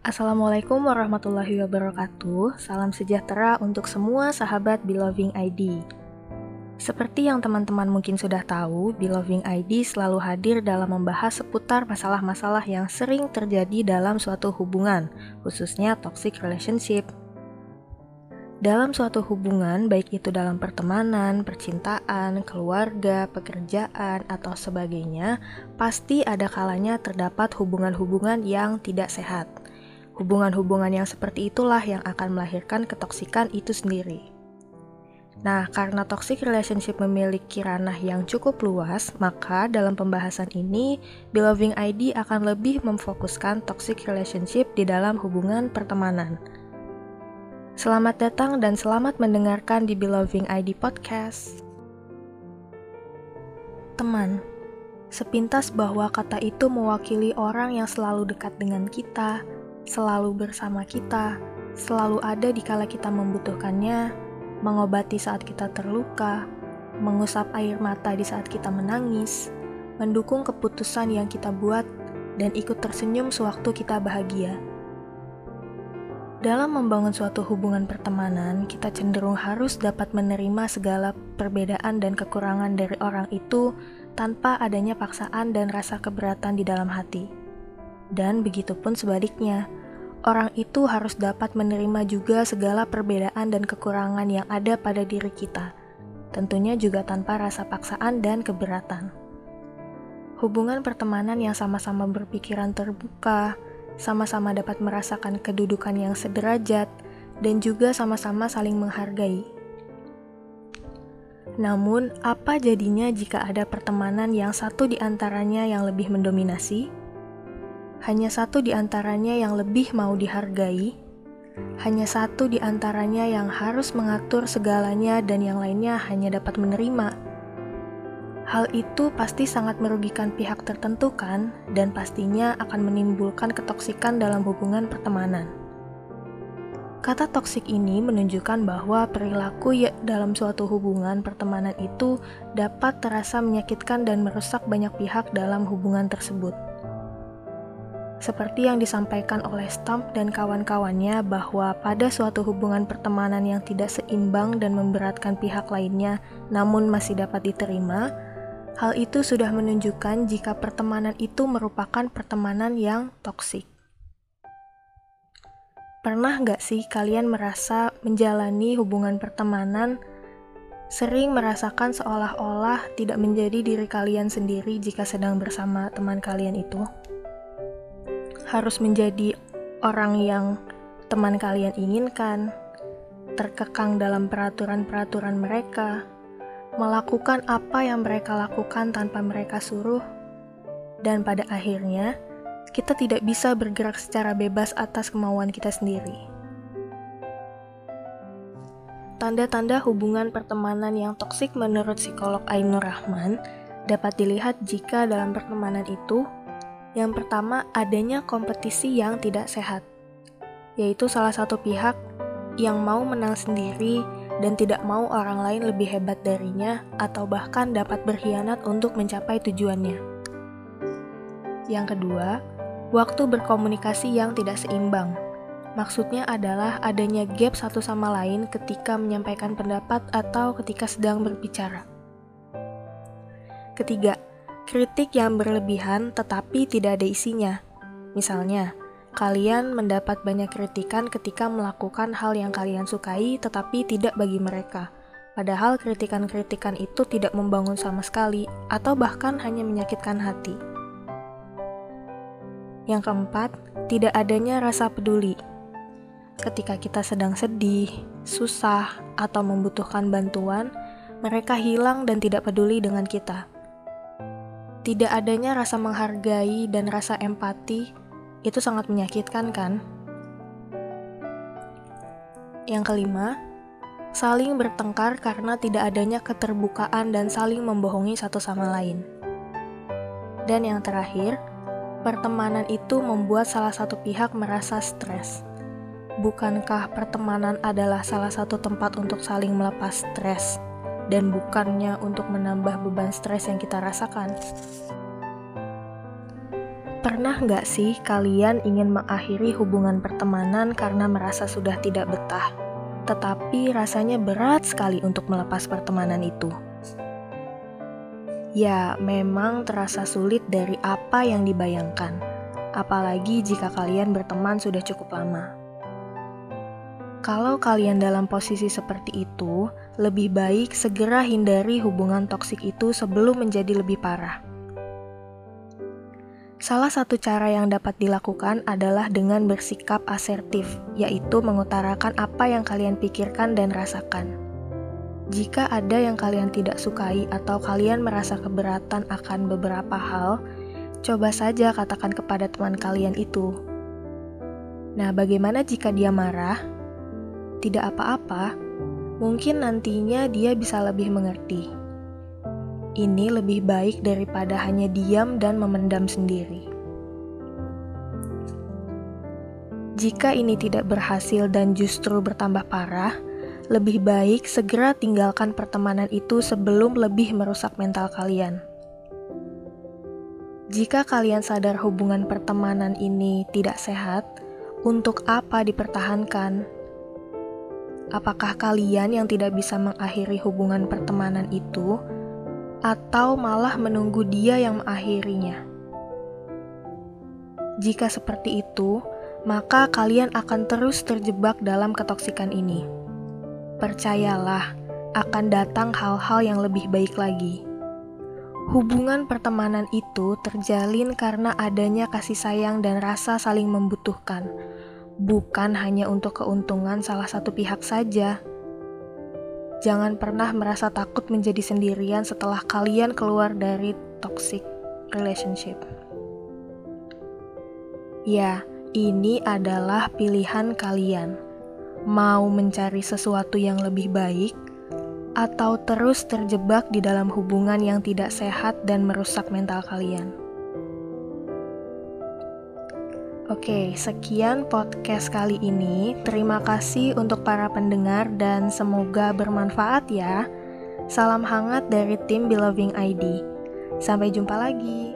Assalamualaikum warahmatullahi wabarakatuh. Salam sejahtera untuk semua sahabat Beloving ID. Seperti yang teman-teman mungkin sudah tahu, Beloving ID selalu hadir dalam membahas seputar masalah-masalah yang sering terjadi dalam suatu hubungan, khususnya toxic relationship. Dalam suatu hubungan, baik itu dalam pertemanan, percintaan, keluarga, pekerjaan, atau sebagainya, pasti ada kalanya terdapat hubungan-hubungan yang tidak sehat. Hubungan-hubungan yang seperti itulah yang akan melahirkan ketoksikan itu sendiri. Nah, karena toxic relationship memiliki ranah yang cukup luas, maka dalam pembahasan ini, Beloving ID akan lebih memfokuskan toxic relationship di dalam hubungan pertemanan. Selamat datang dan selamat mendengarkan di Beloving ID Podcast. Teman, sepintas bahwa kata itu mewakili orang yang selalu dekat dengan kita, selalu bersama kita, selalu ada di kala kita membutuhkannya, mengobati saat kita terluka, mengusap air mata di saat kita menangis, mendukung keputusan yang kita buat, dan ikut tersenyum sewaktu kita bahagia. Dalam membangun suatu hubungan pertemanan, kita cenderung harus dapat menerima segala perbedaan dan kekurangan dari orang itu tanpa adanya paksaan dan rasa keberatan di dalam hati. Dan begitupun sebaliknya, orang itu harus dapat menerima juga segala perbedaan dan kekurangan yang ada pada diri kita, tentunya juga tanpa rasa paksaan dan keberatan. Hubungan pertemanan yang sama-sama berpikiran terbuka, sama-sama dapat merasakan kedudukan yang sederajat, dan juga sama-sama saling menghargai. Namun, apa jadinya jika ada pertemanan yang satu di antaranya yang lebih mendominasi? Hanya satu di antaranya yang lebih mau dihargai? Hanya satu di antaranya yang harus mengatur segalanya dan yang lainnya hanya dapat menerima? Hal itu pasti sangat merugikan pihak tertentu kan, dan pastinya akan menimbulkan ketoksikan dalam hubungan pertemanan. Kata toksik ini menunjukkan bahwa perilaku ya dalam suatu hubungan pertemanan itu dapat terasa menyakitkan dan merusak banyak pihak dalam hubungan tersebut. Seperti yang disampaikan oleh Stamp dan kawan-kawannya bahwa pada suatu hubungan pertemanan yang tidak seimbang dan memberatkan pihak lainnya namun masih dapat diterima, Hal itu sudah menunjukkan jika pertemanan itu merupakan pertemanan yang toksik. Pernah nggak sih kalian merasa menjalani hubungan pertemanan sering merasakan seolah-olah tidak menjadi diri kalian sendiri jika sedang bersama teman kalian itu? Harus menjadi orang yang teman kalian inginkan, terkekang dalam peraturan-peraturan mereka, melakukan apa yang mereka lakukan tanpa mereka suruh, dan pada akhirnya kita tidak bisa bergerak secara bebas atas kemauan kita sendiri. Tanda-tanda hubungan pertemanan yang toksik menurut psikolog Ainur Rahman dapat dilihat jika dalam pertemanan itu yang pertama adanya kompetisi yang tidak sehat, yaitu salah satu pihak yang mau menang sendiri dan tidak mau orang lain lebih hebat darinya atau bahkan dapat berkhianat untuk mencapai tujuannya. Yang kedua, waktu berkomunikasi yang tidak seimbang. Maksudnya adalah adanya gap satu sama lain ketika menyampaikan pendapat atau ketika sedang berbicara. Ketiga, kritik yang berlebihan tetapi tidak ada isinya. Misalnya, Kalian mendapat banyak kritikan ketika melakukan hal yang kalian sukai, tetapi tidak bagi mereka. Padahal kritikan-kritikan itu tidak membangun sama sekali, atau bahkan hanya menyakitkan hati. Yang keempat, tidak adanya rasa peduli. Ketika kita sedang sedih, susah, atau membutuhkan bantuan, mereka hilang dan tidak peduli dengan kita. Tidak adanya rasa menghargai dan rasa empati itu sangat menyakitkan kan? Yang kelima, saling bertengkar karena tidak adanya keterbukaan dan saling membohongi satu sama lain. Dan yang terakhir, pertemanan itu membuat salah satu pihak merasa stres. Bukankah pertemanan adalah salah satu tempat untuk saling melepas stres dan bukannya untuk menambah beban stres yang kita rasakan? Pernah nggak sih kalian ingin mengakhiri hubungan pertemanan karena merasa sudah tidak betah, tetapi rasanya berat sekali untuk melepas pertemanan itu? Ya, memang terasa sulit dari apa yang dibayangkan, apalagi jika kalian berteman sudah cukup lama. Kalau kalian dalam posisi seperti itu, lebih baik segera hindari hubungan toksik itu sebelum menjadi lebih parah. Salah satu cara yang dapat dilakukan adalah dengan bersikap asertif, yaitu mengutarakan apa yang kalian pikirkan dan rasakan. Jika ada yang kalian tidak sukai atau kalian merasa keberatan akan beberapa hal, coba saja katakan kepada teman kalian itu. Nah, bagaimana jika dia marah? Tidak apa-apa, mungkin nantinya dia bisa lebih mengerti. Ini lebih baik daripada hanya diam dan memendam sendiri. Jika ini tidak berhasil dan justru bertambah parah, lebih baik segera tinggalkan pertemanan itu sebelum lebih merusak mental kalian. Jika kalian sadar hubungan pertemanan ini tidak sehat, untuk apa dipertahankan? Apakah kalian yang tidak bisa mengakhiri hubungan pertemanan itu? atau malah menunggu dia yang mengakhirinya. Jika seperti itu, maka kalian akan terus terjebak dalam ketoksikan ini. Percayalah, akan datang hal-hal yang lebih baik lagi. Hubungan pertemanan itu terjalin karena adanya kasih sayang dan rasa saling membutuhkan, bukan hanya untuk keuntungan salah satu pihak saja. Jangan pernah merasa takut menjadi sendirian setelah kalian keluar dari toxic relationship. Ya, ini adalah pilihan kalian. Mau mencari sesuatu yang lebih baik atau terus terjebak di dalam hubungan yang tidak sehat dan merusak mental kalian. Oke, sekian podcast kali ini. Terima kasih untuk para pendengar dan semoga bermanfaat ya. Salam hangat dari tim Beloving ID. Sampai jumpa lagi.